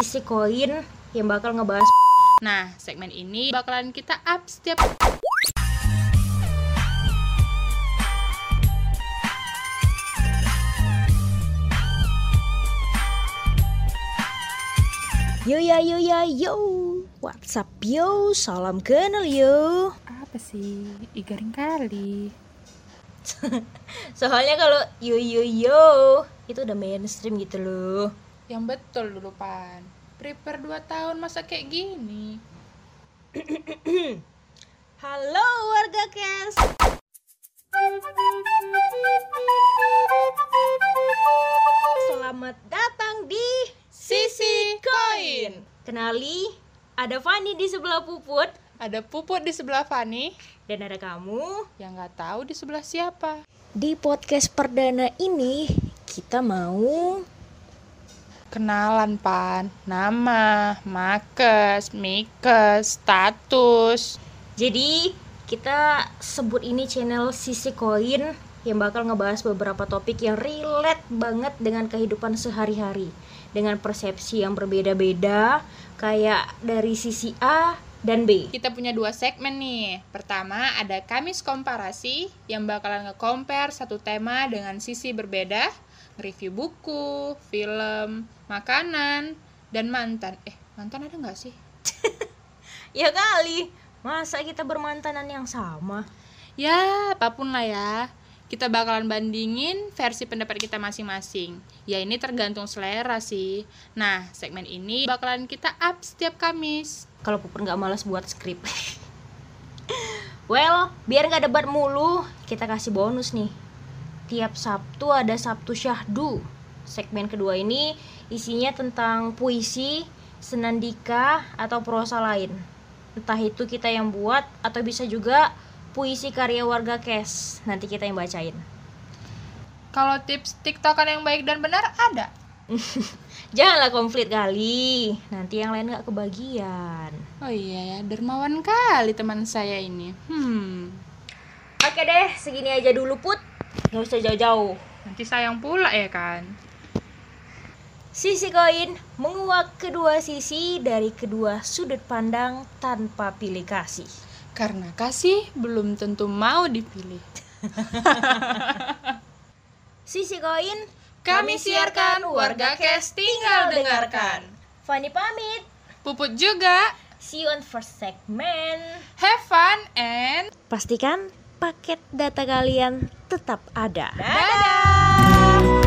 sisi koin yang bakal ngebahas Nah, segmen ini bakalan kita up setiap Yo ya yo ya yo What's up yo Salam kenal yo apa sih? Igaring kali. Soalnya kalau yo yo yo Itu udah mainstream gitu loh Yang betul dulu pan. Prepare 2 tahun masa kayak gini. Halo warga Kes Selamat datang di Sisi koin. Kenali Ada Fani di sebelah Puput Ada puput di sebelah Fani Dan ada kamu yang nggak tahu di sebelah siapa. Di podcast perdana ini Kita mau Kenalan pan, nama, makes, mikes, status. Jadi kita sebut ini channel Sisi Koin yang bakal ngebahas beberapa topik yang relate banget dengan kehidupan sehari-hari dengan persepsi yang berbeda-beda kayak dari sisi A dan B. Kita punya dua segmen nih. Pertama ada Kamis Komparasi yang bakalan nge-compare satu tema dengan sisi berbeda, review buku, film, makanan, dan mantan. Eh, mantan ada nggak sih? Ya kali, masa kita bermantanan yang sama? Ya, apa pun lah ya. Kita bakalan bandingin versi pendapat kita masing-masing. Ya ini tergantung selera sih. Nah, segmen ini bakalan kita up setiap Kamis. Kalau Pupur nggak malas buat skrip. well, biar nggak debat mulu, kita kasih bonus nih. Tiap Sabtu ada Sabtu Syahdu. Segmen kedua ini isinya tentang puisi, senandika, atau prosa lain. Entah itu kita yang buat atau bisa juga puisi karya warga Kes. Nanti kita yang bacain. Kalau tips TikTokan yang baik dan benar ada. Janganlah konflik kali. Nanti yang lain nggak kebagian. Oh iya ya, dermawan kali teman saya ini. Hmm, Oke deh, segini aja dulu Put. Nggak usah jauh-jauh. nanti sayang pula ya kan. Sisi koin menguak kedua sisi dari kedua sudut pandang tanpa pilih kasih. Karena kasih belum tentu mau dipilih. Sisi koin Kami siarkan, warga Kes tinggal dengarkan. Fanny pamit. Puput juga. See you on first segment. Have fun and Pastikan paket data kalian tetap ada. dadah.